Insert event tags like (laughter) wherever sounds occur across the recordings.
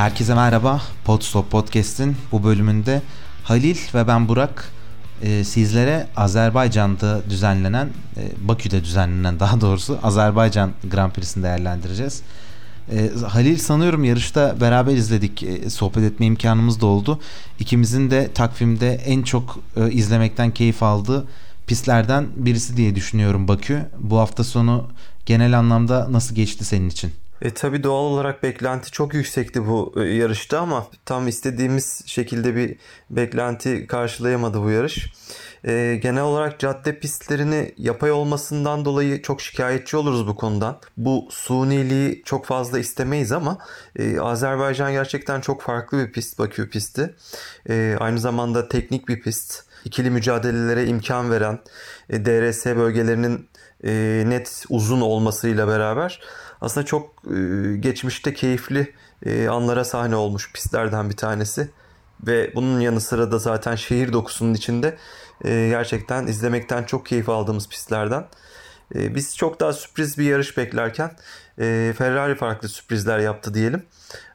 Herkese merhaba. Podstop Podcast'in bu bölümünde Halil ve ben Burak e, sizlere Azerbaycan'da düzenlenen, e, Bakü'de düzenlenen daha doğrusu Azerbaycan Grand Prix'sini değerlendireceğiz. E, Halil sanıyorum yarışta beraber izledik, e, sohbet etme imkanımız da oldu. İkimizin de takvimde en çok e, izlemekten keyif aldığı pistlerden birisi diye düşünüyorum Bakü. Bu hafta sonu genel anlamda nasıl geçti senin için? E, tabii doğal olarak beklenti çok yüksekti bu e, yarışta ama tam istediğimiz şekilde bir beklenti karşılayamadı bu yarış. E, genel olarak cadde pistlerini yapay olmasından dolayı çok şikayetçi oluruz bu konudan. Bu suniliği çok fazla istemeyiz ama e, Azerbaycan gerçekten çok farklı bir pist Bakü pisti. E, aynı zamanda teknik bir pist. İkili mücadelelere imkan veren e, DRS bölgelerinin e, net uzun olmasıyla beraber aslında çok e, geçmişte keyifli e, anlara sahne olmuş pistlerden bir tanesi. Ve bunun yanı sıra da zaten şehir dokusunun içinde e, gerçekten izlemekten çok keyif aldığımız pistlerden. E, biz çok daha sürpriz bir yarış beklerken e, Ferrari farklı sürprizler yaptı diyelim.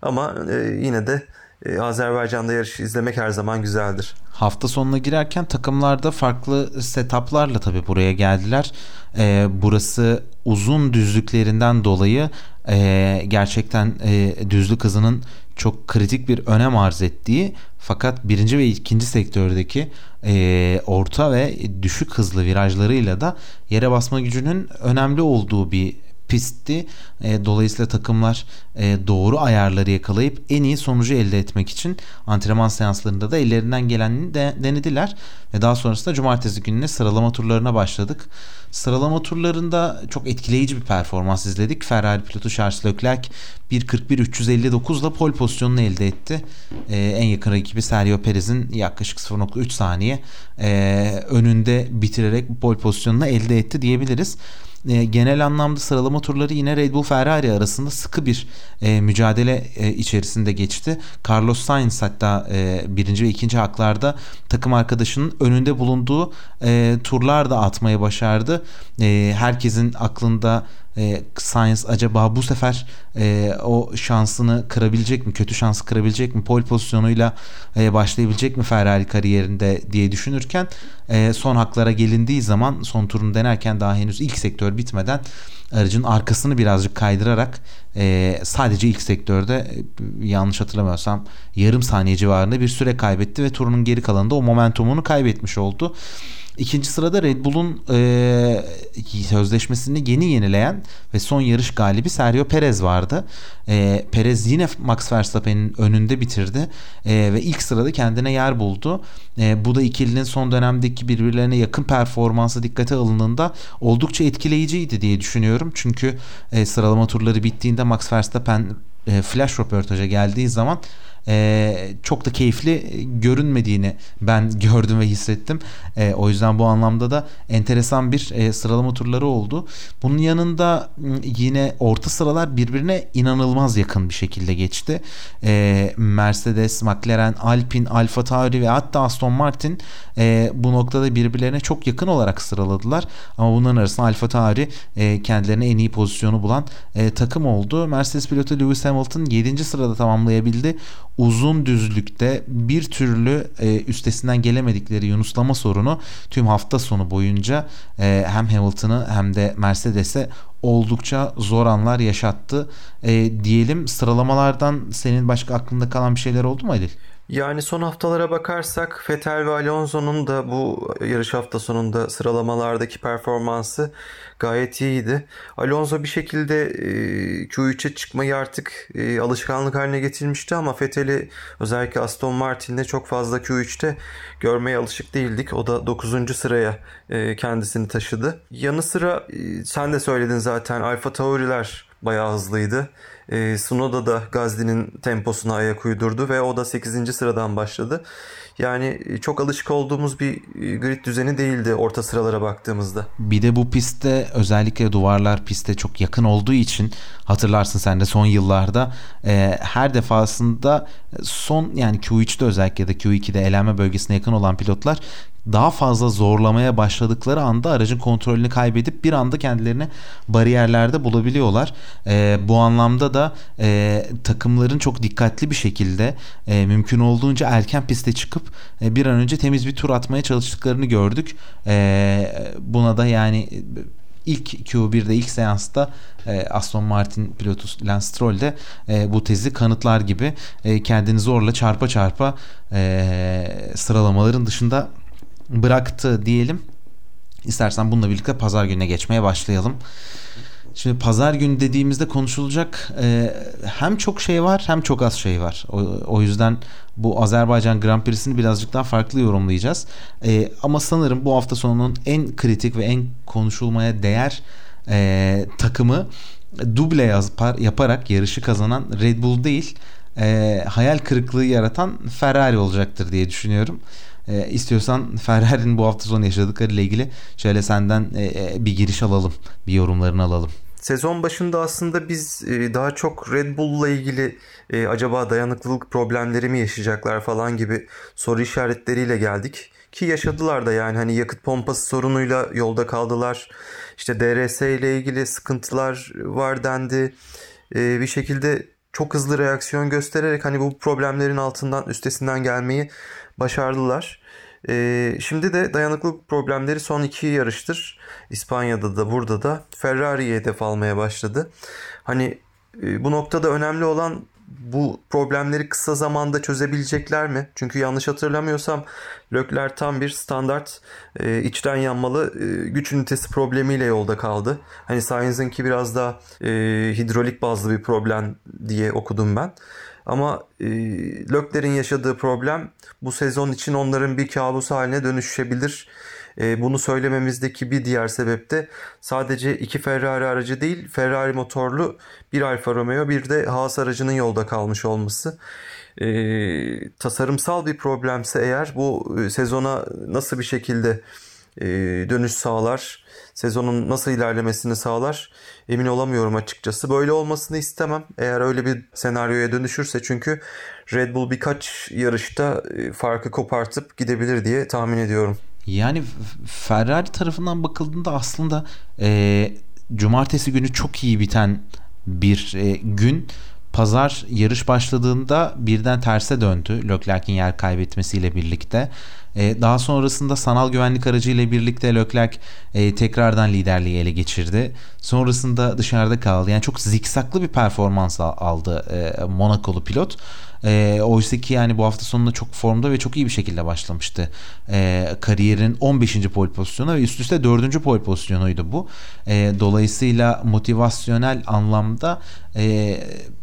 Ama e, yine de e, Azerbaycan'da yarış izlemek her zaman güzeldir. Hafta sonuna girerken takımlarda farklı setuplarla tabii buraya geldiler. Ee, burası uzun düzlüklerinden dolayı e, gerçekten e, düzlük hızının çok kritik bir önem arz ettiği fakat birinci ve ikinci sektördeki e, orta ve düşük hızlı virajlarıyla da yere basma gücünün önemli olduğu bir pistti. E, dolayısıyla takımlar e, doğru ayarları yakalayıp en iyi sonucu elde etmek için antrenman seanslarında da ellerinden gelenini de, denediler. Ve daha sonrasında cumartesi gününe sıralama turlarına başladık. Sıralama turlarında çok etkileyici bir performans izledik. Ferrari pilotu Charles Leclerc 1.41.359 ile pole pozisyonunu elde etti. Ee, en yakın rakibi Sergio Perez'in yaklaşık 0.3 saniye e, önünde bitirerek pole pozisyonunu elde etti diyebiliriz e, genel anlamda sıralama turları yine Red Bull Ferrari arasında sıkı bir e, mücadele e, içerisinde geçti. Carlos Sainz hatta e, birinci ve ikinci haklarda takım arkadaşının önünde bulunduğu e, turlar da atmayı başardı. E, herkesin aklında e, Sainz acaba bu sefer e, o şansını kırabilecek mi? Kötü şansı kırabilecek mi? Pole pozisyonuyla e, başlayabilecek mi Ferrari kariyerinde diye düşünürken e, son haklara gelindiği zaman son turunu denerken daha henüz ilk sektör bitmeden aracın arkasını birazcık kaydırarak e, sadece ilk sektörde e, yanlış hatırlamıyorsam yarım saniye civarında bir süre kaybetti ve turunun geri kalanında o momentumunu kaybetmiş oldu. İkinci sırada Red Bull'un e, sözleşmesini yeni yenileyen ve son yarış galibi Sergio Perez vardı. E, Perez yine Max Verstappen'in önünde bitirdi e, ve ilk sırada kendine yer buldu. E, bu da ikilinin son dönemdeki birbirlerine yakın performansı dikkate alındığında oldukça etkileyiciydi diye düşünüyorum. Çünkü e, sıralama turları bittiğinde Max Verstappen e, flash röportaja geldiği zaman e, çok da keyifli görünmediğini ben (laughs) gördüm ve hissettim. E, o yüzden bu anlamda da enteresan bir e, sıralama turları oldu. Bunun yanında yine orta sıralar birbirine inanılmaz yakın bir şekilde geçti. E, Mercedes, McLaren, Alpine, Alfa Tauri ve hatta Aston Martin e, bu noktada birbirlerine çok yakın olarak sıraladılar. Ama bunların arasında Alfa Tauri e, kendilerine en iyi pozisyonu bulan e, takım oldu. Mercedes pilotu Lewis Hamilton 7. sırada tamamlayabildi uzun düzlükte bir türlü e, üstesinden gelemedikleri yunuslama sorunu tüm hafta sonu boyunca e, hem Hamilton'ı hem de Mercedes'e oldukça zor anlar yaşattı. E, diyelim sıralamalardan senin başka aklında kalan bir şeyler oldu mu Halil? Yani son haftalara bakarsak Vettel ve Alonso'nun da bu yarış hafta sonunda sıralamalardaki performansı gayet iyiydi. Alonso bir şekilde e, Q3'e çıkmayı artık e, alışkanlık haline getirmişti ama Vettel'i özellikle Aston Martin'de çok fazla Q3'te görmeye alışık değildik. O da 9. sıraya e, kendisini taşıdı. Yanı sıra sen de söyledin zaten Alfa Tauri'ler bayağı hızlıydı. E, Sunoda da Gazli'nin temposuna ayak uydurdu ve o da 8. sıradan başladı. Yani e, çok alışık olduğumuz bir e, grid düzeni değildi orta sıralara baktığımızda. Bir de bu pistte özellikle duvarlar piste çok yakın olduğu için hatırlarsın sen de son yıllarda e, her defasında son yani Q3'te özellikle de Q2'de elenme bölgesine yakın olan pilotlar daha fazla zorlamaya başladıkları anda aracın kontrolünü kaybedip bir anda kendilerini bariyerlerde bulabiliyorlar. E, bu anlamda da e, takımların çok dikkatli bir şekilde e, mümkün olduğunca erken piste çıkıp e, bir an önce temiz bir tur atmaya çalıştıklarını gördük. E, buna da yani ilk Q1'de ilk seansta e, Aston Martin pilotu Lance Stroll de e, bu tezi kanıtlar gibi e, kendini zorla çarpa çarpa e, sıralamaların dışında bıraktı diyelim. İstersen bununla birlikte pazar gününe geçmeye başlayalım. Şimdi pazar günü dediğimizde konuşulacak e, hem çok şey var hem çok az şey var. O, o yüzden bu Azerbaycan Grand Prix'sini birazcık daha farklı yorumlayacağız. E, ama sanırım bu hafta sonunun en kritik ve en konuşulmaya değer e, takımı duble yapar, yaparak yarışı kazanan Red Bull değil e, hayal kırıklığı yaratan Ferrari olacaktır diye düşünüyorum. E, istiyorsan Ferrari'nin bu hafta sonu yaşadıkları ile ilgili şöyle senden e, bir giriş alalım, bir yorumlarını alalım. Sezon başında aslında biz e, daha çok Red Bull'la ilgili e, acaba dayanıklılık problemleri mi yaşayacaklar falan gibi soru işaretleriyle geldik. Ki yaşadılar da yani hani yakıt pompası sorunuyla yolda kaldılar. İşte DRS ile ilgili sıkıntılar var dendi. E, bir şekilde çok hızlı reaksiyon göstererek hani bu problemlerin altından üstesinden gelmeyi başardılar. Ee, şimdi de dayanıklılık problemleri son iki yarıştır. İspanya'da da burada da Ferrari'ye hedef almaya başladı. Hani e, bu noktada önemli olan bu problemleri kısa zamanda çözebilecekler mi? Çünkü yanlış hatırlamıyorsam Lökler tam bir standart e, içten yanmalı e, güç ünitesi problemiyle yolda kaldı. Hani Sainz'ınki biraz daha e, hidrolik bazlı bir problem diye okudum ben. Ama e, Lökler'in yaşadığı problem bu sezon için onların bir kabus haline dönüşebilir. E, bunu söylememizdeki bir diğer sebep de sadece iki Ferrari aracı değil Ferrari motorlu bir Alfa Romeo bir de Haas aracının yolda kalmış olması. E, tasarımsal bir problemse eğer bu e, sezona nasıl bir şekilde e, dönüş sağlar, sezonun nasıl ilerlemesini sağlar emin olamıyorum açıkçası. Böyle olmasını istemem eğer öyle bir senaryoya dönüşürse çünkü Red Bull birkaç yarışta e, farkı kopartıp gidebilir diye tahmin ediyorum. Yani Ferrari tarafından bakıldığında aslında e, cumartesi günü çok iyi biten bir e, gün pazar yarış başladığında birden terse döndü Leclerc'in yer kaybetmesiyle birlikte. E, daha sonrasında sanal güvenlik aracı ile birlikte Leclerc e, tekrardan liderliği ele geçirdi. Sonrasında dışarıda kaldı. Yani çok zikzaklı bir performans aldı e, Monakolu pilot. E, oysa ki yani bu hafta sonunda çok formda ve çok iyi bir şekilde başlamıştı. E, kariyerin 15. pole pozisyonu ve üst üste 4. pole pozisyonuydu bu. E, dolayısıyla motivasyonel anlamda e,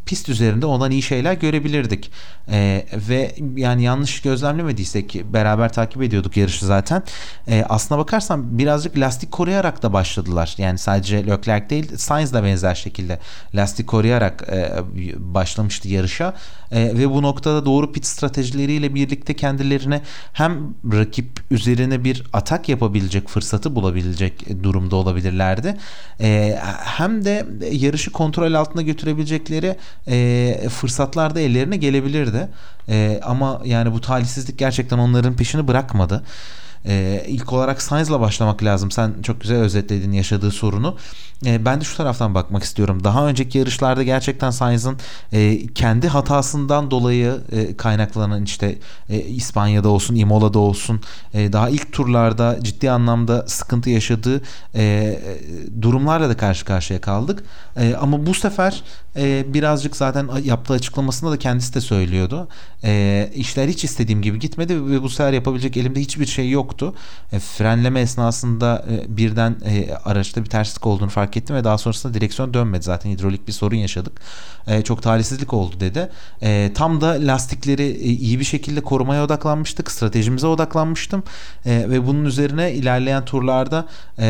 pist üzerinde olan iyi şeyler görebilirdik. E, ve yani yanlış gözlemlemediysek beraber takip ediyorduk yarışı zaten. E, aslına bakarsan birazcık lastik koruyarak da başladılar. Yani sadece Leclerc değil Sainz da benzer şekilde lastik koruyarak e, başlamıştı yarışa. E, ve bu noktada doğru pit stratejileriyle birlikte kendilerine hem rakip üzerine bir atak yapabilecek fırsatı bulabilecek durumda olabilirlerdi. E, hem de yarışı kontrol altına götürebilecekleri e, fırsatlar da ellerine gelebilirdi. E, ama yani bu talihsizlik gerçekten onların peşini bırakmadı. E, ilk olarak Sainz'la başlamak lazım. Sen çok güzel özetledin yaşadığı sorunu. E, ben de şu taraftan bakmak istiyorum. Daha önceki yarışlarda gerçekten Sainz'ın e, kendi hatasından dolayı e, kaynaklanan işte e, İspanya'da olsun, Imola'da olsun e, daha ilk turlarda ciddi anlamda sıkıntı yaşadığı e, durumlarla da karşı karşıya kaldık. E, ama bu sefer e, birazcık zaten yaptığı açıklamasında da kendisi de söylüyordu. E, işler hiç istediğim gibi gitmedi ve bu sefer yapabilecek elimde hiçbir şey yoktu. E, frenleme esnasında e, birden e, araçta bir terslik olduğunu fark ettim ve daha sonrasında direksiyon dönmedi. Zaten hidrolik bir sorun yaşadık. E, çok talihsizlik oldu dedi. E, tam da lastikleri e, iyi bir şekilde korumaya odaklanmıştık. Stratejimize odaklanmıştım. E, ve bunun üzerine ilerleyen turlarda e,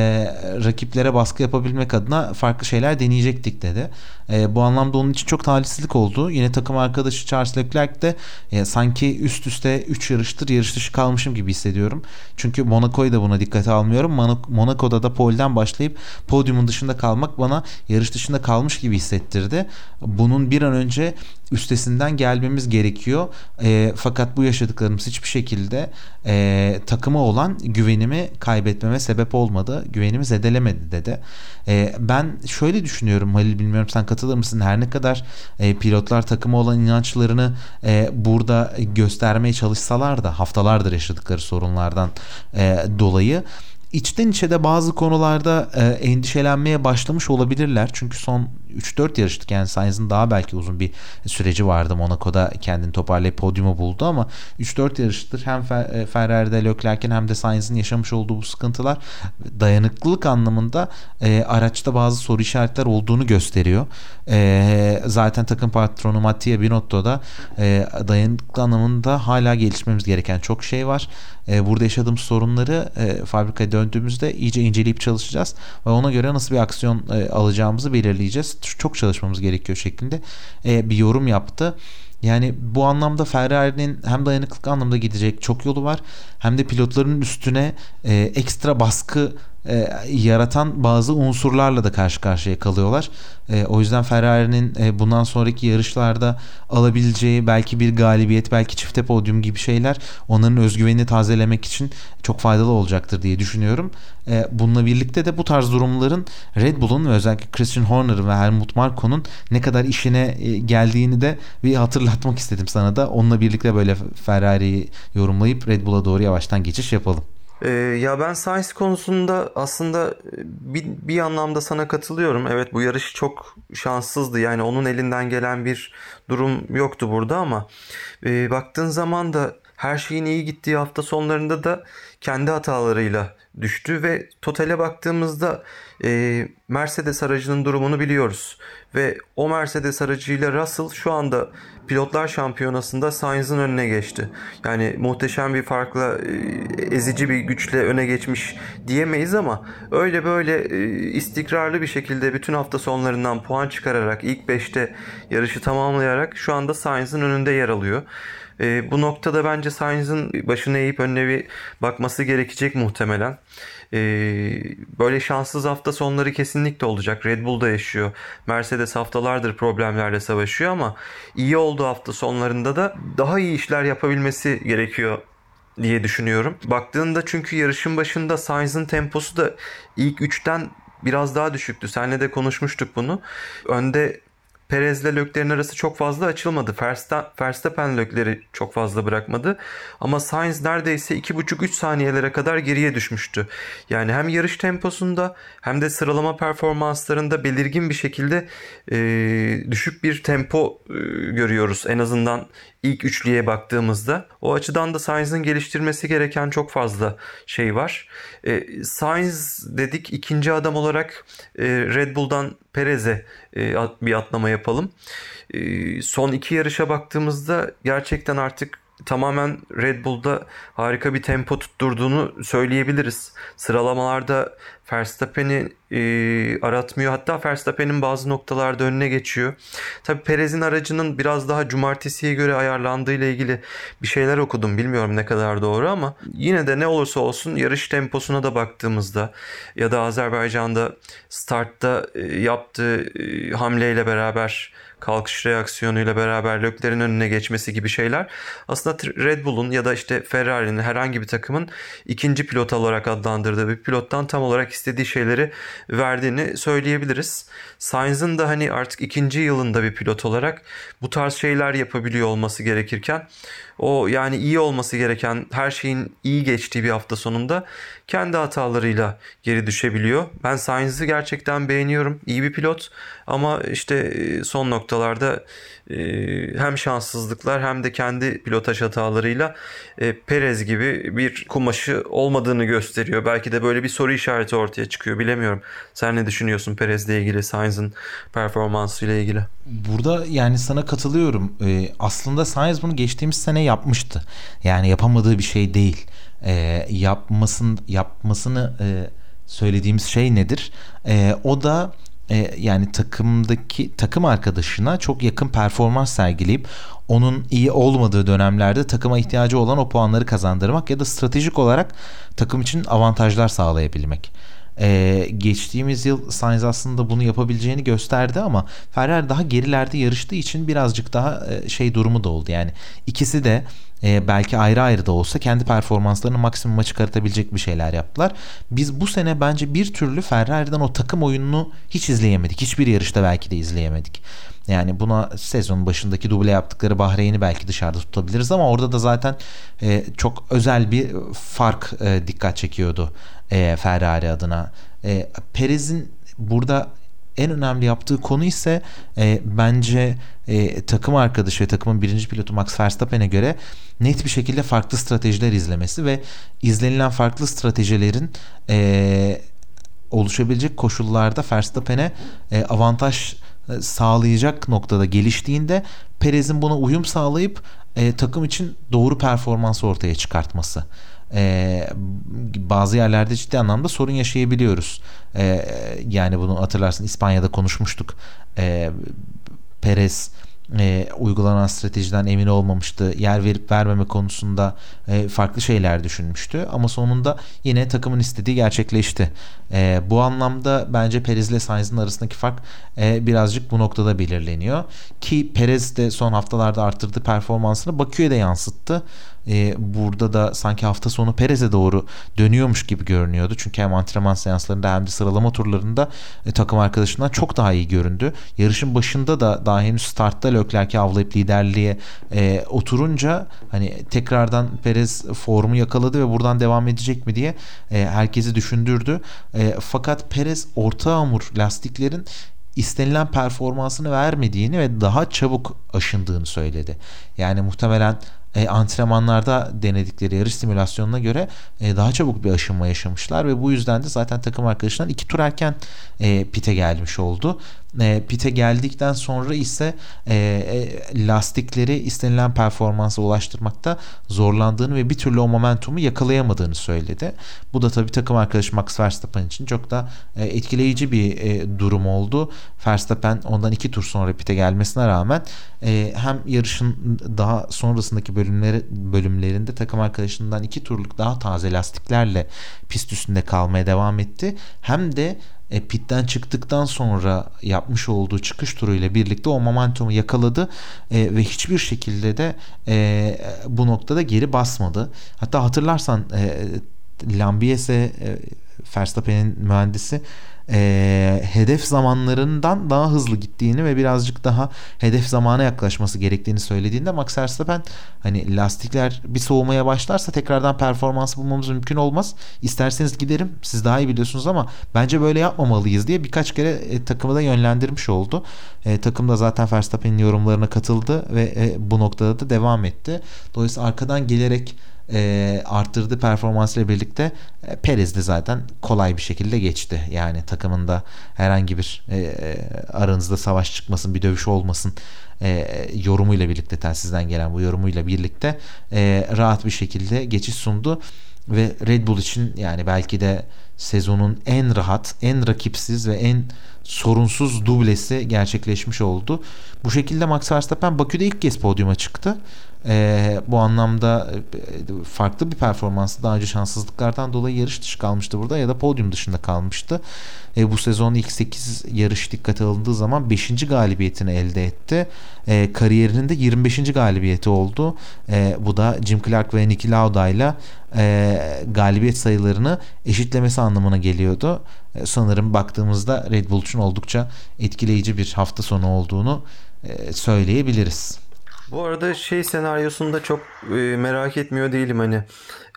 rakiplere baskı yapabilmek adına farklı şeyler deneyecektik dedi. E, bu anlamda onun için çok talihsizlik oldu. Yine takım arkadaşı Charles Leclerc de e, sanki üst üste 3 yarıştır yarış dışı kalmışım gibi hissediyorum. Çünkü Monaco'yu da buna dikkate almıyorum. Monaco'da da polden başlayıp podyumun dışında kalmak bana yarış dışında kalmış gibi hissettirdi. Bunun bir an önce üstesinden gelmemiz gerekiyor. E, fakat bu yaşadıklarımız hiçbir şekilde e, takıma olan güvenimi kaybetmeme sebep olmadı. Güvenimi zedelemedi dedi. E, ben şöyle düşünüyorum Halil bilmiyorum sen katılır mısın? Her ne kadar e, pilotlar takıma olan inançlarını e, burada göstermeye çalışsalar da haftalardır yaşadıkları sorunlardan e, dolayı içten içe de bazı konularda e, endişelenmeye başlamış olabilirler. Çünkü son 3-4 yarıştık yani Sainz'ın daha belki uzun bir süreci vardı. Monaco'da kendini toparlayıp podyumu buldu ama 3-4 yarıştır hem e, Ferrari'de Leclerc'in hem de Sainz'ın yaşamış olduğu bu sıkıntılar dayanıklılık anlamında e, araçta bazı soru işaretler olduğunu gösteriyor. E, zaten takım patronu Mattia Binotto da e, dayanıklılık anlamında hala gelişmemiz gereken çok şey var. E, burada yaşadığımız sorunları e, fabrikaya döndüğümüzde iyice inceleyip çalışacağız ve ona göre nasıl bir aksiyon e, alacağımızı belirleyeceğiz. Çok çalışmamız gerekiyor şeklinde e, bir yorum yaptı. Yani bu anlamda Ferrari'nin hem dayanıklık anlamda gidecek çok yolu var hem de pilotların üstüne e, ekstra baskı e, yaratan bazı unsurlarla da karşı karşıya kalıyorlar. E, o yüzden Ferrari'nin e, bundan sonraki yarışlarda alabileceği belki bir galibiyet, belki çifte podyum gibi şeyler onların özgüvenini tazelemek için çok faydalı olacaktır diye düşünüyorum. E, bununla birlikte de bu tarz durumların Red Bull'un ve özellikle Christian Horner'ın ve Helmut Marko'nun ne kadar işine e, geldiğini de bir hatırlatmak istedim sana da. Onunla birlikte böyle Ferrari'yi yorumlayıp Red Bull'a doğru yavaştan geçiş yapalım. Ee, ya ben Sainz konusunda aslında e, bir, bir anlamda sana katılıyorum. Evet bu yarış çok şanssızdı. Yani onun elinden gelen bir durum yoktu burada ama e, baktığın zaman da her şeyin iyi gittiği hafta sonlarında da kendi hatalarıyla düştü ve totale baktığımızda e, Mercedes aracının durumunu biliyoruz. Ve o Mercedes aracıyla Russell şu anda pilotlar şampiyonasında Sainz'ın önüne geçti. Yani muhteşem bir farkla e, ezici bir güçle öne geçmiş diyemeyiz ama öyle böyle e, istikrarlı bir şekilde bütün hafta sonlarından puan çıkararak ilk 5'te yarışı tamamlayarak şu anda Sainz'ın önünde yer alıyor. E, bu noktada bence Sainz'ın başını eğip önüne bir bakması gerekecek muhtemelen. E, böyle şanssız hafta sonları kesinlikle olacak. Red Bull'da yaşıyor. Mercedes haftalardır problemlerle savaşıyor ama iyi olduğu hafta sonlarında da daha iyi işler yapabilmesi gerekiyor diye düşünüyorum. Baktığında çünkü yarışın başında Sainz'ın temposu da ilk 3'ten biraz daha düşüktü. Seninle de konuşmuştuk bunu. Önde Perez ile Lökler'in arası çok fazla açılmadı. Verstappen Lökler'i çok fazla bırakmadı. Ama Sainz neredeyse 2,5-3 saniyelere kadar geriye düşmüştü. Yani hem yarış temposunda hem de sıralama performanslarında belirgin bir şekilde e, düşük bir tempo e, görüyoruz. En azından ilk üçlüye baktığımızda. O açıdan da Sainz'ın geliştirmesi gereken çok fazla şey var. E, Sainz dedik ikinci adam olarak e, Red Bull'dan Perez'e e, bir atlama yapalım. E, son iki yarışa baktığımızda gerçekten artık tamamen Red Bull'da harika bir tempo tutturduğunu söyleyebiliriz. Sıralamalarda Verstappen'i e, aratmıyor. Hatta Verstappen'in bazı noktalarda önüne geçiyor. Tabi Perez'in aracının biraz daha cumartesiye göre ayarlandığı ile ilgili bir şeyler okudum. Bilmiyorum ne kadar doğru ama yine de ne olursa olsun yarış temposuna da baktığımızda ya da Azerbaycan'da startta e, yaptığı e, hamleyle beraber kalkış reaksiyonuyla beraber Lökler'in önüne geçmesi gibi şeyler aslında Red Bull'un ya da işte Ferrari'nin herhangi bir takımın ikinci pilot olarak adlandırdığı bir pilottan tam olarak istediği şeyleri verdiğini söyleyebiliriz. Sainz'ın da hani artık ikinci yılında bir pilot olarak bu tarz şeyler yapabiliyor olması gerekirken o yani iyi olması gereken her şeyin iyi geçtiği bir hafta sonunda kendi hatalarıyla geri düşebiliyor. Ben Sainz'ı gerçekten beğeniyorum. İyi bir pilot ama işte e, son noktalarda e, hem şanssızlıklar hem de kendi pilotaj hatalarıyla e, Perez gibi bir kumaşı olmadığını gösteriyor. Belki de böyle bir soru işareti ortaya çıkıyor bilemiyorum. Sen ne düşünüyorsun Perez'le ilgili, Sainz'ın performansıyla ilgili? Burada yani sana katılıyorum. aslında Sainz bunu geçtiğimiz sene yapmıştı. Yani yapamadığı bir şey değil. yapmasın yapmasını söylediğimiz şey nedir? o da e, yani takımdaki takım arkadaşına çok yakın performans sergileyip onun iyi olmadığı dönemlerde takıma ihtiyacı olan o puanları kazandırmak ya da stratejik olarak takım için avantajlar sağlayabilmek. Ee, geçtiğimiz yıl Sainz aslında bunu yapabileceğini gösterdi ama Ferrari daha gerilerde yarıştığı için birazcık daha e, şey durumu da oldu. Yani ikisi de e, belki ayrı ayrı da olsa kendi performanslarını maksimuma çıkartabilecek bir şeyler yaptılar. Biz bu sene bence bir türlü Ferrari'den o takım oyununu hiç izleyemedik. Hiçbir yarışta belki de izleyemedik. Yani buna sezon başındaki duble yaptıkları Bahreyn'i belki dışarıda tutabiliriz ama orada da zaten e, çok özel bir fark e, dikkat çekiyordu e, Ferrari adına. E, Perez'in burada en önemli yaptığı konu ise e, bence e, takım arkadaşı ve takımın birinci pilotu Max Verstappen'e göre net bir şekilde farklı stratejiler izlemesi ve izlenilen farklı stratejilerin e, oluşabilecek koşullarda Verstappen'e e, avantaj e, sağlayacak noktada geliştiğinde Perez'in buna uyum sağlayıp e, takım için doğru performans ortaya çıkartması. E, bazı yerlerde ciddi anlamda sorun yaşayabiliyoruz. E, yani bunu hatırlarsın İspanya'da konuşmuştuk. E, Perez e, uygulanan stratejiden emin olmamıştı. Yer verip vermeme konusunda e, farklı şeyler düşünmüştü. Ama sonunda yine takımın istediği gerçekleşti. E, bu anlamda bence Perez ile Sainz'in arasındaki fark e, birazcık bu noktada belirleniyor. Ki Perez de son haftalarda arttırdığı performansını Bakü'ye de yansıttı e, burada da sanki hafta sonu Perez'e doğru dönüyormuş gibi görünüyordu. Çünkü hem antrenman seanslarında hem de sıralama turlarında e, takım arkadaşından çok daha iyi göründü. Yarışın başında da daha henüz startta Leclerc'i avlayıp liderliğe e, oturunca hani tekrardan Perez formu yakaladı ve buradan devam edecek mi diye e, herkesi düşündürdü. E, fakat Perez orta hamur lastiklerin istenilen performansını vermediğini ve daha çabuk aşındığını söyledi. Yani muhtemelen e, antrenmanlarda denedikleri yarış simülasyonuna göre e, daha çabuk bir aşınma yaşamışlar ve bu yüzden de zaten takım arkadaşından iki tur erken e, pite gelmiş oldu e, pite geldikten sonra ise e, e, lastikleri istenilen performansa ulaştırmakta zorlandığını ve bir türlü o momentumu yakalayamadığını söyledi. Bu da tabii takım arkadaşı Max Verstappen için çok da e, etkileyici bir e, durum oldu. Verstappen ondan iki tur sonra pite gelmesine rağmen e, hem yarışın daha sonrasındaki bölümleri bölümlerinde takım arkadaşından iki turluk daha taze lastiklerle pist üstünde kalmaya devam etti. Hem de e, pitten çıktıktan sonra yapmış olduğu çıkış turuyla birlikte o momentumu yakaladı e, ve hiçbir şekilde de e, bu noktada geri basmadı. Hatta hatırlarsan e, Lambiese e, Verstappen'in mühendisi e, hedef zamanlarından daha hızlı gittiğini ve birazcık daha hedef zamana yaklaşması gerektiğini söylediğinde Max Verstappen hani lastikler bir soğumaya başlarsa tekrardan performansı bulmamız mümkün olmaz. İsterseniz giderim siz daha iyi biliyorsunuz ama bence böyle yapmamalıyız diye birkaç kere e, takımı da yönlendirmiş oldu. E, takım da zaten Verstappen'in yorumlarına katıldı ve e, bu noktada da devam etti. Dolayısıyla arkadan gelerek e, arttırdığı performansıyla birlikte e, Perez de zaten kolay bir şekilde geçti. Yani takımında herhangi bir e, e, aranızda savaş çıkmasın, bir dövüş olmasın e, yorumuyla birlikte telsizden gelen bu yorumuyla birlikte e, rahat bir şekilde geçiş sundu ve Red Bull için yani belki de sezonun en rahat, en rakipsiz ve en sorunsuz dublesi gerçekleşmiş oldu. Bu şekilde Max Verstappen Bakü'de ilk kez podyuma çıktı. E, bu anlamda e, farklı bir performansı daha önce şanssızlıklardan dolayı yarış dışı kalmıştı burada ya da podyum dışında kalmıştı. E, bu sezon ilk 8 yarış dikkate alındığı zaman 5. galibiyetini elde etti. E, kariyerinin de 25. galibiyeti oldu. E, bu da Jim Clark ve Niki Lauda ile e, galibiyet sayılarını eşitlemesi anlamına geliyordu. E, sanırım baktığımızda Red Bull için oldukça etkileyici bir hafta sonu olduğunu e, söyleyebiliriz. Bu arada şey senaryosunda çok e, merak etmiyor değilim hani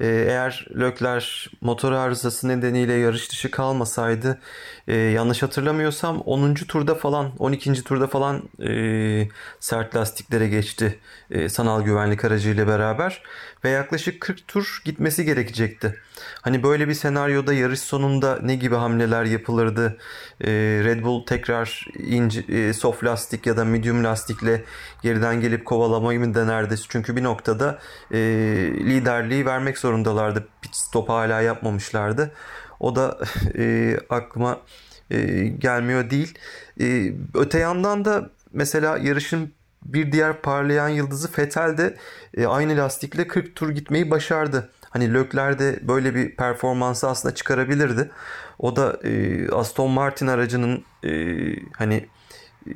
e, eğer Leclerc motor arızası nedeniyle yarış dışı kalmasaydı e, yanlış hatırlamıyorsam 10. turda falan 12. turda falan e, sert lastiklere geçti e, sanal güvenlik aracıyla beraber ve yaklaşık 40 tur gitmesi gerekecekti. Hani böyle bir senaryoda yarış sonunda ne gibi hamleler yapılırdı? E, Red Bull tekrar ince, e, soft lastik ya da medium lastikle geriden gelip kovalamayı mı denerdi? Çünkü bir noktada e, liderliği vermek zorundalardı. Pit stop hala yapmamışlardı. O da (laughs) e, aklıma e, gelmiyor değil. E, öte yandan da mesela yarışın bir diğer parlayan yıldızı Vettel de e, aynı lastikle 40 tur gitmeyi başardı. Hani Lökler de böyle bir performansı aslında çıkarabilirdi. O da e, Aston Martin aracının e, hani e,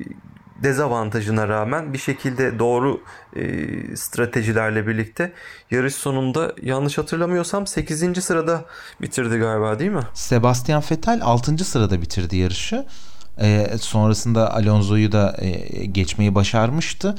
dezavantajına rağmen bir şekilde doğru e, stratejilerle birlikte yarış sonunda yanlış hatırlamıyorsam 8. sırada bitirdi galiba değil mi? Sebastian Vettel 6. sırada bitirdi yarışı. E, sonrasında Alonso'yu da e, geçmeyi başarmıştı.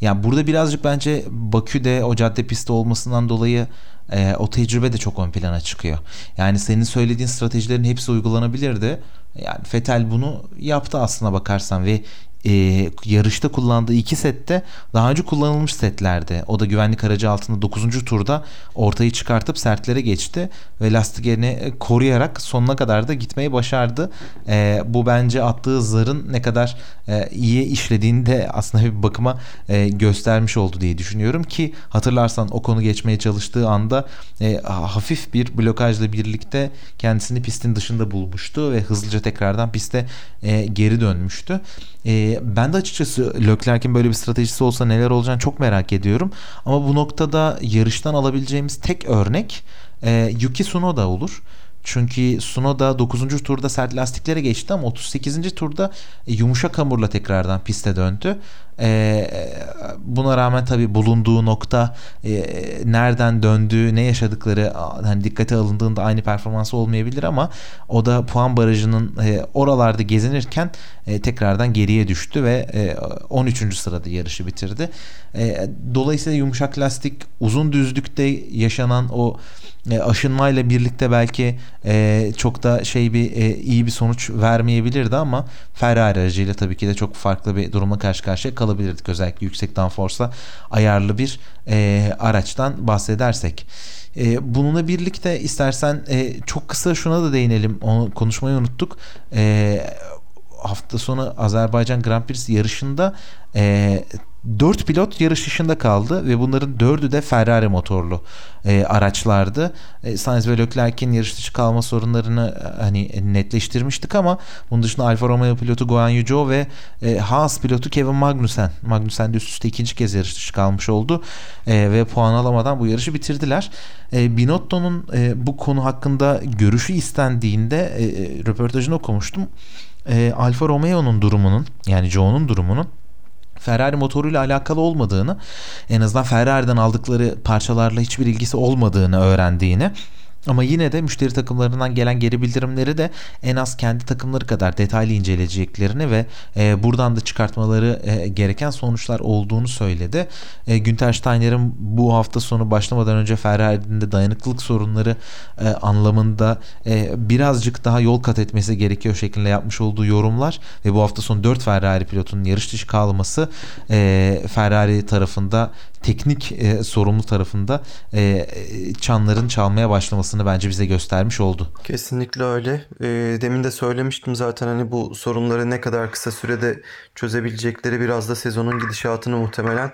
Yani burada birazcık bence Bakü'de o cadde pisti olmasından dolayı e, o tecrübe de çok ön plana çıkıyor. Yani senin söylediğin stratejilerin hepsi uygulanabilirdi. Yani Fetel bunu yaptı aslına bakarsan ve e, yarışta kullandığı iki sette daha önce kullanılmış setlerdi. O da güvenlik aracı altında 9. turda ortayı çıkartıp sertlere geçti ve lastiklerini koruyarak sonuna kadar da gitmeyi başardı. E, bu bence attığı zarın ne kadar e, iyi işlediğini de aslında bir bakıma e, göstermiş oldu diye düşünüyorum ki hatırlarsan o konu geçmeye çalıştığı anda e, hafif bir blokajla birlikte kendisini pistin dışında bulmuştu ve hızlıca tekrardan piste e, geri dönmüştü. E, ben de açıkçası Leclerc'in böyle bir stratejisi olsa neler olacağını çok merak ediyorum. Ama bu noktada yarıştan alabileceğimiz tek örnek e, Yuki Tsunoda olur. Çünkü Sunoda 9. turda sert lastiklere geçti ama 38. turda e, yumuşak hamurla tekrardan piste döndü. E, buna rağmen tabii bulunduğu nokta e, nereden döndüğü, ne yaşadıkları hani dikkate alındığında aynı performansı olmayabilir ama o da puan barajının e, oralarda gezinirken e, tekrardan geriye düştü ve e, 13. sırada yarışı bitirdi. E, dolayısıyla yumuşak lastik uzun düzlükte yaşanan o e, aşınmayla birlikte belki e, çok da şey bir e, iyi bir sonuç vermeyebilirdi ama Ferrari aracıyla tabii ki de çok farklı bir durumla karşı karşıya kalabilirdik. Özellikle yüksek downforce'la ayarlı bir e, araçtan bahsedersek. E, bununla birlikte istersen e, çok kısa şuna da değinelim. Onu konuşmayı unuttuk. E, hafta sonu Azerbaycan Grand Prix yarışında e, 4 pilot yarış dışında kaldı ve bunların 4'ü de Ferrari motorlu e, araçlardı. E, Sainz ve Leclerc'in yarış dışı kalma sorunlarını e, hani netleştirmiştik ama bunun dışında Alfa Romeo pilotu Guan Yu Zhou ve e, Haas pilotu Kevin Magnussen. Magnussen de üst üste ikinci kez yarış dışı kalmış oldu e, ve puan alamadan bu yarışı bitirdiler. E, Binotto'nun e, bu konu hakkında görüşü istendiğinde e, e röportajını okumuştum. E, Alfa Romeo'nun durumunun yani Zhou'nun durumunun Ferrari motoruyla alakalı olmadığını, en azından Ferrari'den aldıkları parçalarla hiçbir ilgisi olmadığını öğrendiğini ama yine de müşteri takımlarından gelen geri bildirimleri de en az kendi takımları kadar detaylı inceleyeceklerini ve e, buradan da çıkartmaları e, gereken sonuçlar olduğunu söyledi. E, Günter Steiner'in bu hafta sonu başlamadan önce Ferrari'nin de dayanıklılık sorunları e, anlamında e, birazcık daha yol kat etmesi gerekiyor şeklinde yapmış olduğu yorumlar ve bu hafta sonu 4 Ferrari pilotunun yarış dışı kalması e, Ferrari tarafında teknik e, sorumlu tarafında e, çanların çalmaya başlamasını bence bize göstermiş oldu. Kesinlikle öyle. E, demin de söylemiştim zaten hani bu sorunları ne kadar kısa sürede çözebilecekleri biraz da sezonun gidişatını muhtemelen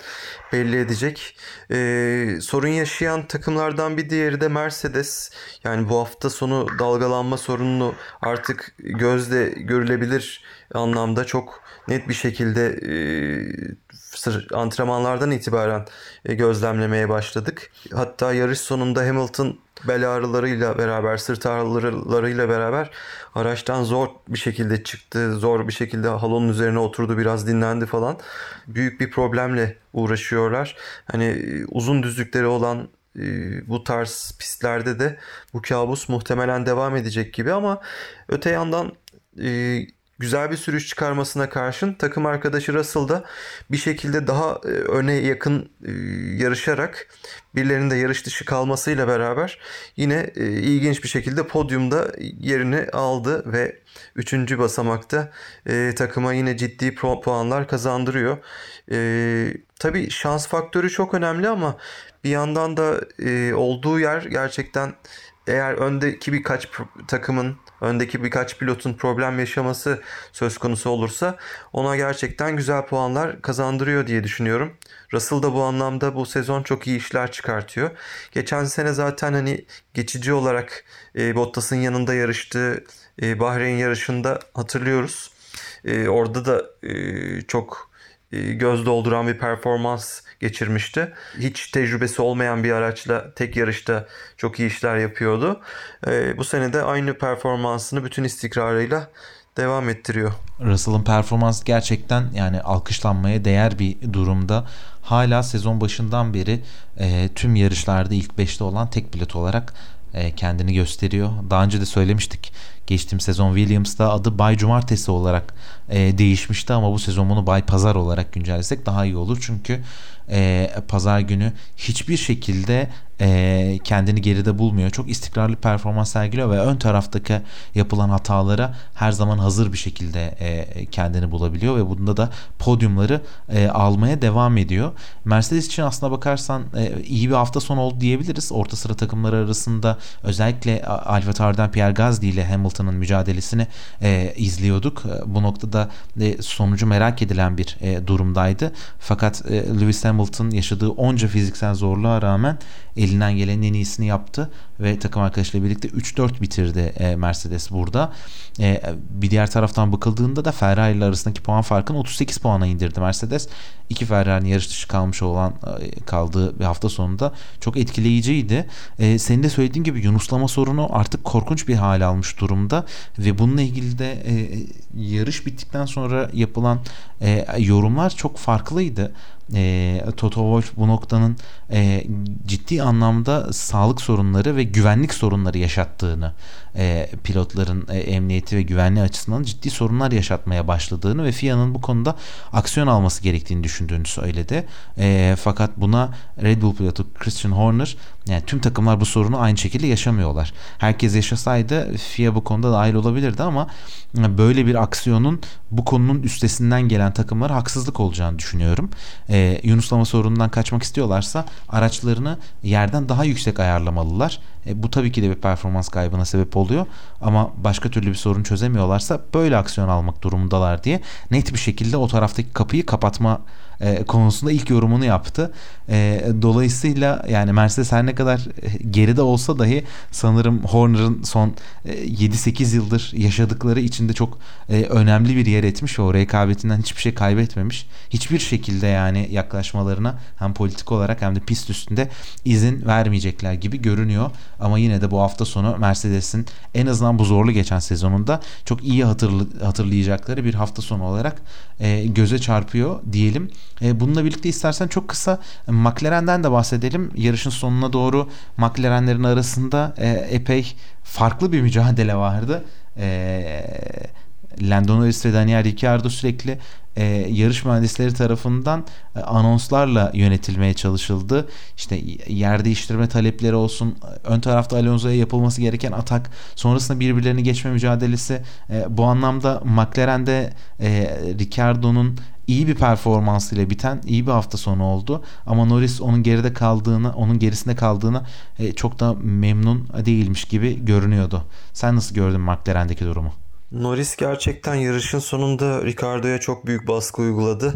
belli edecek. E, sorun yaşayan takımlardan bir diğeri de Mercedes. Yani bu hafta sonu dalgalanma sorununu artık gözle görülebilir anlamda çok net bir şekilde e, antrenmanlardan itibaren e, gözlemlemeye başladık. Hatta yarış sonunda Hamilton bel ağrılarıyla beraber, sırt ağrılarıyla beraber araçtan zor bir şekilde çıktı. Zor bir şekilde halonun üzerine oturdu, biraz dinlendi falan. Büyük bir problemle uğraşıyorlar. Hani e, uzun düzlükleri olan e, bu tarz pistlerde de bu kabus muhtemelen devam edecek gibi ama öte yandan e, güzel bir sürüş çıkarmasına karşın takım arkadaşı Russell da bir şekilde daha e, öne yakın e, yarışarak birilerinin de yarış dışı kalmasıyla beraber yine e, ilginç bir şekilde podyumda yerini aldı ve 3. basamakta takıma yine ciddi puanlar kazandırıyor. Tabii şans faktörü çok önemli ama bir yandan da olduğu yer gerçekten eğer öndeki birkaç takımın öndeki birkaç pilotun problem yaşaması söz konusu olursa ona gerçekten güzel puanlar kazandırıyor diye düşünüyorum. Russell da bu anlamda bu sezon çok iyi işler çıkartıyor. Geçen sene zaten hani geçici olarak e, Bottas'ın yanında yarıştı. e, Bahreyn yarışında hatırlıyoruz. E, orada da e, çok e, göz dolduran bir performans geçirmişti. Hiç tecrübesi olmayan bir araçla tek yarışta çok iyi işler yapıyordu. E, bu sene de aynı performansını bütün istikrarıyla devam ettiriyor. Russell'ın performansı gerçekten yani alkışlanmaya değer bir durumda. Hala sezon başından beri e, tüm yarışlarda ilk 5'te olan tek pilot olarak e, kendini gösteriyor. Daha önce de söylemiştik. Geçtiğim sezon Williams'da adı Bay Cumartesi olarak e, değişmişti ama bu sezon bunu Bay Pazar olarak güncellesek daha iyi olur. Çünkü e, pazar günü hiçbir şekilde e, kendini geride bulmuyor. Çok istikrarlı performans sergiliyor ve ön taraftaki yapılan hatalara her zaman hazır bir şekilde e, kendini bulabiliyor ve bunda da podyumları e, almaya devam ediyor. Mercedes için aslına bakarsan e, iyi bir hafta sonu oldu diyebiliriz. Orta sıra takımları arasında özellikle Alfa Tauri'den Pierre Gasly ile Hamilton'ın mücadelesini e, izliyorduk. E, bu noktada e, sonucu merak edilen bir e, durumdaydı. Fakat e, Lewis Hamilton yaşadığı onca fiziksel zorluğa rağmen elinden gelenin en iyisini yaptı ve takım arkadaşıyla birlikte 3-4 bitirdi e, Mercedes burada. E, bir diğer taraftan bakıldığında da Ferrari ile arasındaki puan farkını 38 puana indirdi Mercedes. İki Ferrari'nin yarış dışı kalmış olan e, kaldığı bir hafta sonunda çok etkileyiciydi. E, senin de söylediğin gibi Yunuslama sorunu artık korkunç bir hale almış durumda ve bununla ilgili de e, yarış bittikten sonra yapılan e, yorumlar çok farklıydı. E, Toto Wolff bu noktanın e, ciddi anlamda sağlık sorunları ve güvenlik sorunları yaşattığını e, pilotların e, emniyeti ve güvenliği açısından ciddi sorunlar yaşatmaya başladığını ve FIA'nın bu konuda aksiyon alması gerektiğini düşündüğünü söyledi. E, fakat buna Red Bull pilotu Christian Horner yani tüm takımlar bu sorunu aynı şekilde yaşamıyorlar. Herkes yaşasaydı FIA bu konuda dahil olabilirdi ama böyle bir aksiyonun bu konunun üstesinden gelen takımlara haksızlık olacağını düşünüyorum. E, Yunuslama sorunundan kaçmak istiyorlarsa araçlarını yerden daha yüksek ayarlamalılar. E, bu tabii ki de bir performans kaybına sebep oluyor ama başka türlü bir sorun çözemiyorlarsa böyle aksiyon almak durumundalar diye net bir şekilde o taraftaki kapıyı kapatma e, konusunda ilk yorumunu yaptı. E, dolayısıyla yani Mercedes her ne kadar e, geride olsa dahi sanırım Horner'ın son e, 7-8 yıldır yaşadıkları içinde çok e, önemli bir yer etmiş o rekabetinden hiçbir şey kaybetmemiş. Hiçbir şekilde yani yaklaşmalarına hem politik olarak hem de pist üstünde izin vermeyecekler gibi görünüyor. Ama yine de bu hafta sonu Mercedes'in en azından bu zorlu geçen sezonunda çok iyi hatırlı, hatırlayacakları bir hafta sonu olarak e, göze çarpıyor diyelim. E, bununla birlikte istersen çok kısa McLaren'den de bahsedelim. Yarışın sonuna doğru McLaren'lerin arasında e, epey farklı bir mücadele vardı. E, Lando Norris ve Daniel Ricciardo sürekli e, yarış mühendisleri tarafından e, anonslarla yönetilmeye çalışıldı. İşte yer değiştirme talepleri olsun, ön tarafta Alonso'ya yapılması gereken atak, sonrasında birbirlerini geçme mücadelesi. E, bu anlamda McLaren'de e, Ricciardo'nun iyi bir performansıyla biten iyi bir hafta sonu oldu. Ama Norris onun geride kaldığını, onun gerisinde kaldığını e, çok da memnun değilmiş gibi görünüyordu. Sen nasıl gördün McLaren'deki durumu? Norris gerçekten yarışın sonunda Ricardo'ya çok büyük baskı uyguladı.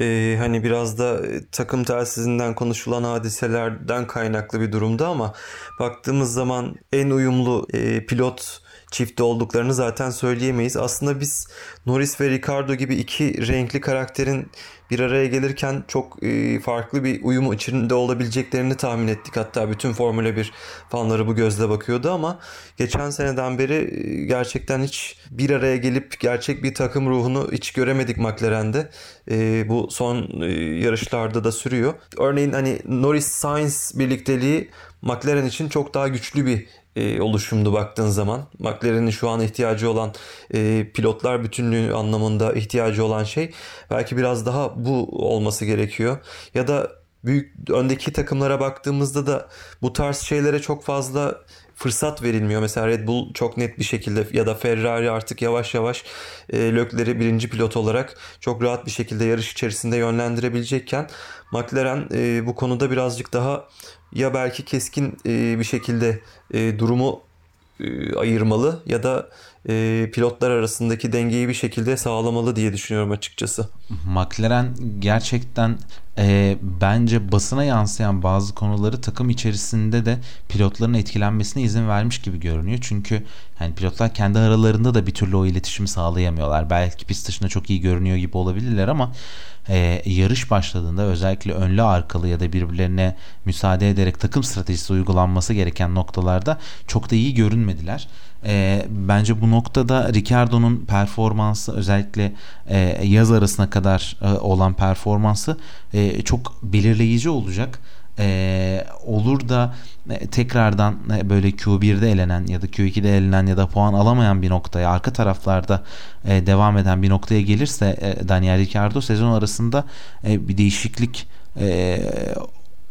Ee, hani biraz da takım telsizinden konuşulan hadiselerden kaynaklı bir durumda ama baktığımız zaman en uyumlu e, pilot çifti olduklarını zaten söyleyemeyiz. Aslında biz Norris ve Ricardo gibi iki renkli karakterin bir araya gelirken çok e, farklı bir uyum içinde olabileceklerini tahmin ettik. Hatta bütün Formula 1 fanları bu gözle bakıyordu ama geçen seneden beri e, gerçekten hiç bir araya gelip gerçek bir takım ruhunu hiç göremedik McLaren'de. E, bu son yarışlarda da sürüyor. Örneğin hani Norris Sainz birlikteliği McLaren için çok daha güçlü bir e, oluşumdu baktığın zaman. McLaren'in şu an ihtiyacı olan e, pilotlar bütünlüğü anlamında ihtiyacı olan şey belki biraz daha bu olması gerekiyor. Ya da büyük öndeki takımlara baktığımızda da bu tarz şeylere çok fazla fırsat verilmiyor. Mesela Red Bull çok net bir şekilde ya da Ferrari artık yavaş yavaş e, Leclerc'i birinci pilot olarak çok rahat bir şekilde yarış içerisinde yönlendirebilecekken McLaren e, bu konuda birazcık daha ya belki keskin e, bir şekilde e, durumu e, ayırmalı ya da e, pilotlar arasındaki dengeyi bir şekilde sağlamalı diye düşünüyorum açıkçası. McLaren gerçekten e, bence basına yansıyan bazı konuları takım içerisinde de pilotların etkilenmesine izin vermiş gibi görünüyor. Çünkü Yani pilotlar kendi aralarında da bir türlü o iletişimi sağlayamıyorlar. Belki pist dışında çok iyi görünüyor gibi olabilirler ama e, yarış başladığında özellikle önlü arkalı ya da birbirlerine müsaade ederek takım stratejisi uygulanması gereken noktalarda çok da iyi görünmediler. E, bence bu noktada Ricardo'nun performansı özellikle e, yaz arasına kadar e, olan performansı e, çok belirleyici olacak. E, olur da e, tekrardan e, böyle Q1'de elenen ya da Q2'de elenen ya da puan alamayan bir noktaya arka taraflarda e, devam eden bir noktaya gelirse e, Daniel Ricciardo sezon arasında e, bir değişiklik e,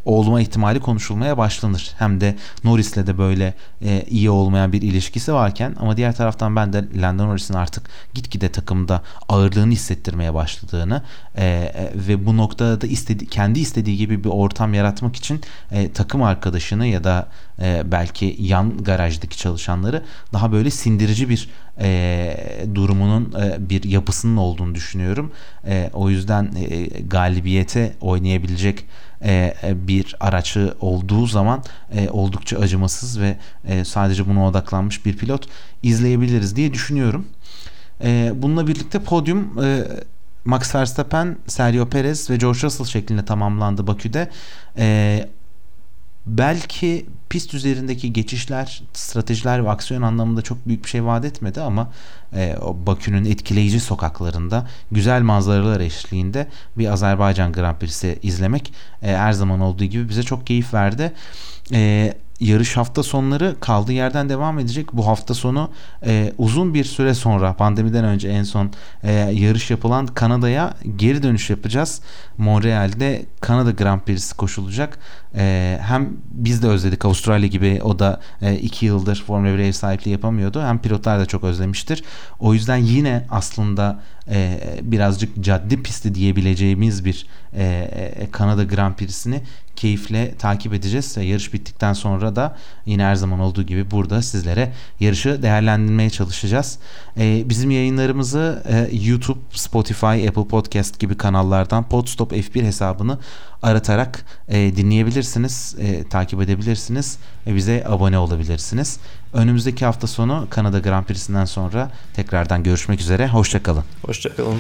olma ihtimali konuşulmaya başlanır. Hem de Norris'le de böyle e, iyi olmayan bir ilişkisi varken ama diğer taraftan ben de Lando Norris'in artık gitgide takımda ağırlığını hissettirmeye başladığını e, e, ve bu noktada da istedi, kendi istediği gibi bir ortam yaratmak için e, takım arkadaşını ya da e, belki yan garajdaki çalışanları daha böyle sindirici bir e, durumunun e, bir yapısının olduğunu düşünüyorum. E, o yüzden e, galibiyete oynayabilecek e, bir araçı olduğu zaman e, oldukça acımasız ve e, sadece buna odaklanmış bir pilot izleyebiliriz diye düşünüyorum. E, bununla birlikte podyum e, Max Verstappen, Sergio Perez ve George Russell şeklinde tamamlandı Bakü'de. E, belki pist üzerindeki geçişler, stratejiler ve aksiyon anlamında çok büyük bir şey vaat etmedi ama e, o Bakü'nün etkileyici sokaklarında güzel manzaralar eşliğinde bir Azerbaycan Grand Prix'si izlemek e, her zaman olduğu gibi bize çok keyif verdi. E, yarış hafta sonları kaldığı yerden devam edecek. Bu hafta sonu e, uzun bir süre sonra pandemiden önce en son e, yarış yapılan Kanada'ya geri dönüş yapacağız. Montreal'de Kanada Grand Prix'si koşulacak. E, hem biz de özledik Avustralya gibi o da e, iki yıldır Formula 1 ev sahipliği yapamıyordu. Hem pilotlar da çok özlemiştir. O yüzden yine aslında e, birazcık caddi pisti diyebileceğimiz bir e, e, Kanada Grand Prix'sini keyifle takip edeceğiz ve yarış bittikten sonra da yine her zaman olduğu gibi burada sizlere yarışı değerlendirmeye çalışacağız. E, bizim yayınlarımızı e, YouTube, Spotify, Apple Podcast gibi kanallardan Podstop F1 hesabını aratarak e, dinleyebilirsiniz, e, takip edebilirsiniz ve bize abone olabilirsiniz. Önümüzdeki hafta sonu Kanada Grand Prix'sinden sonra tekrardan görüşmek üzere. Hoşçakalın. Hoşçakalın.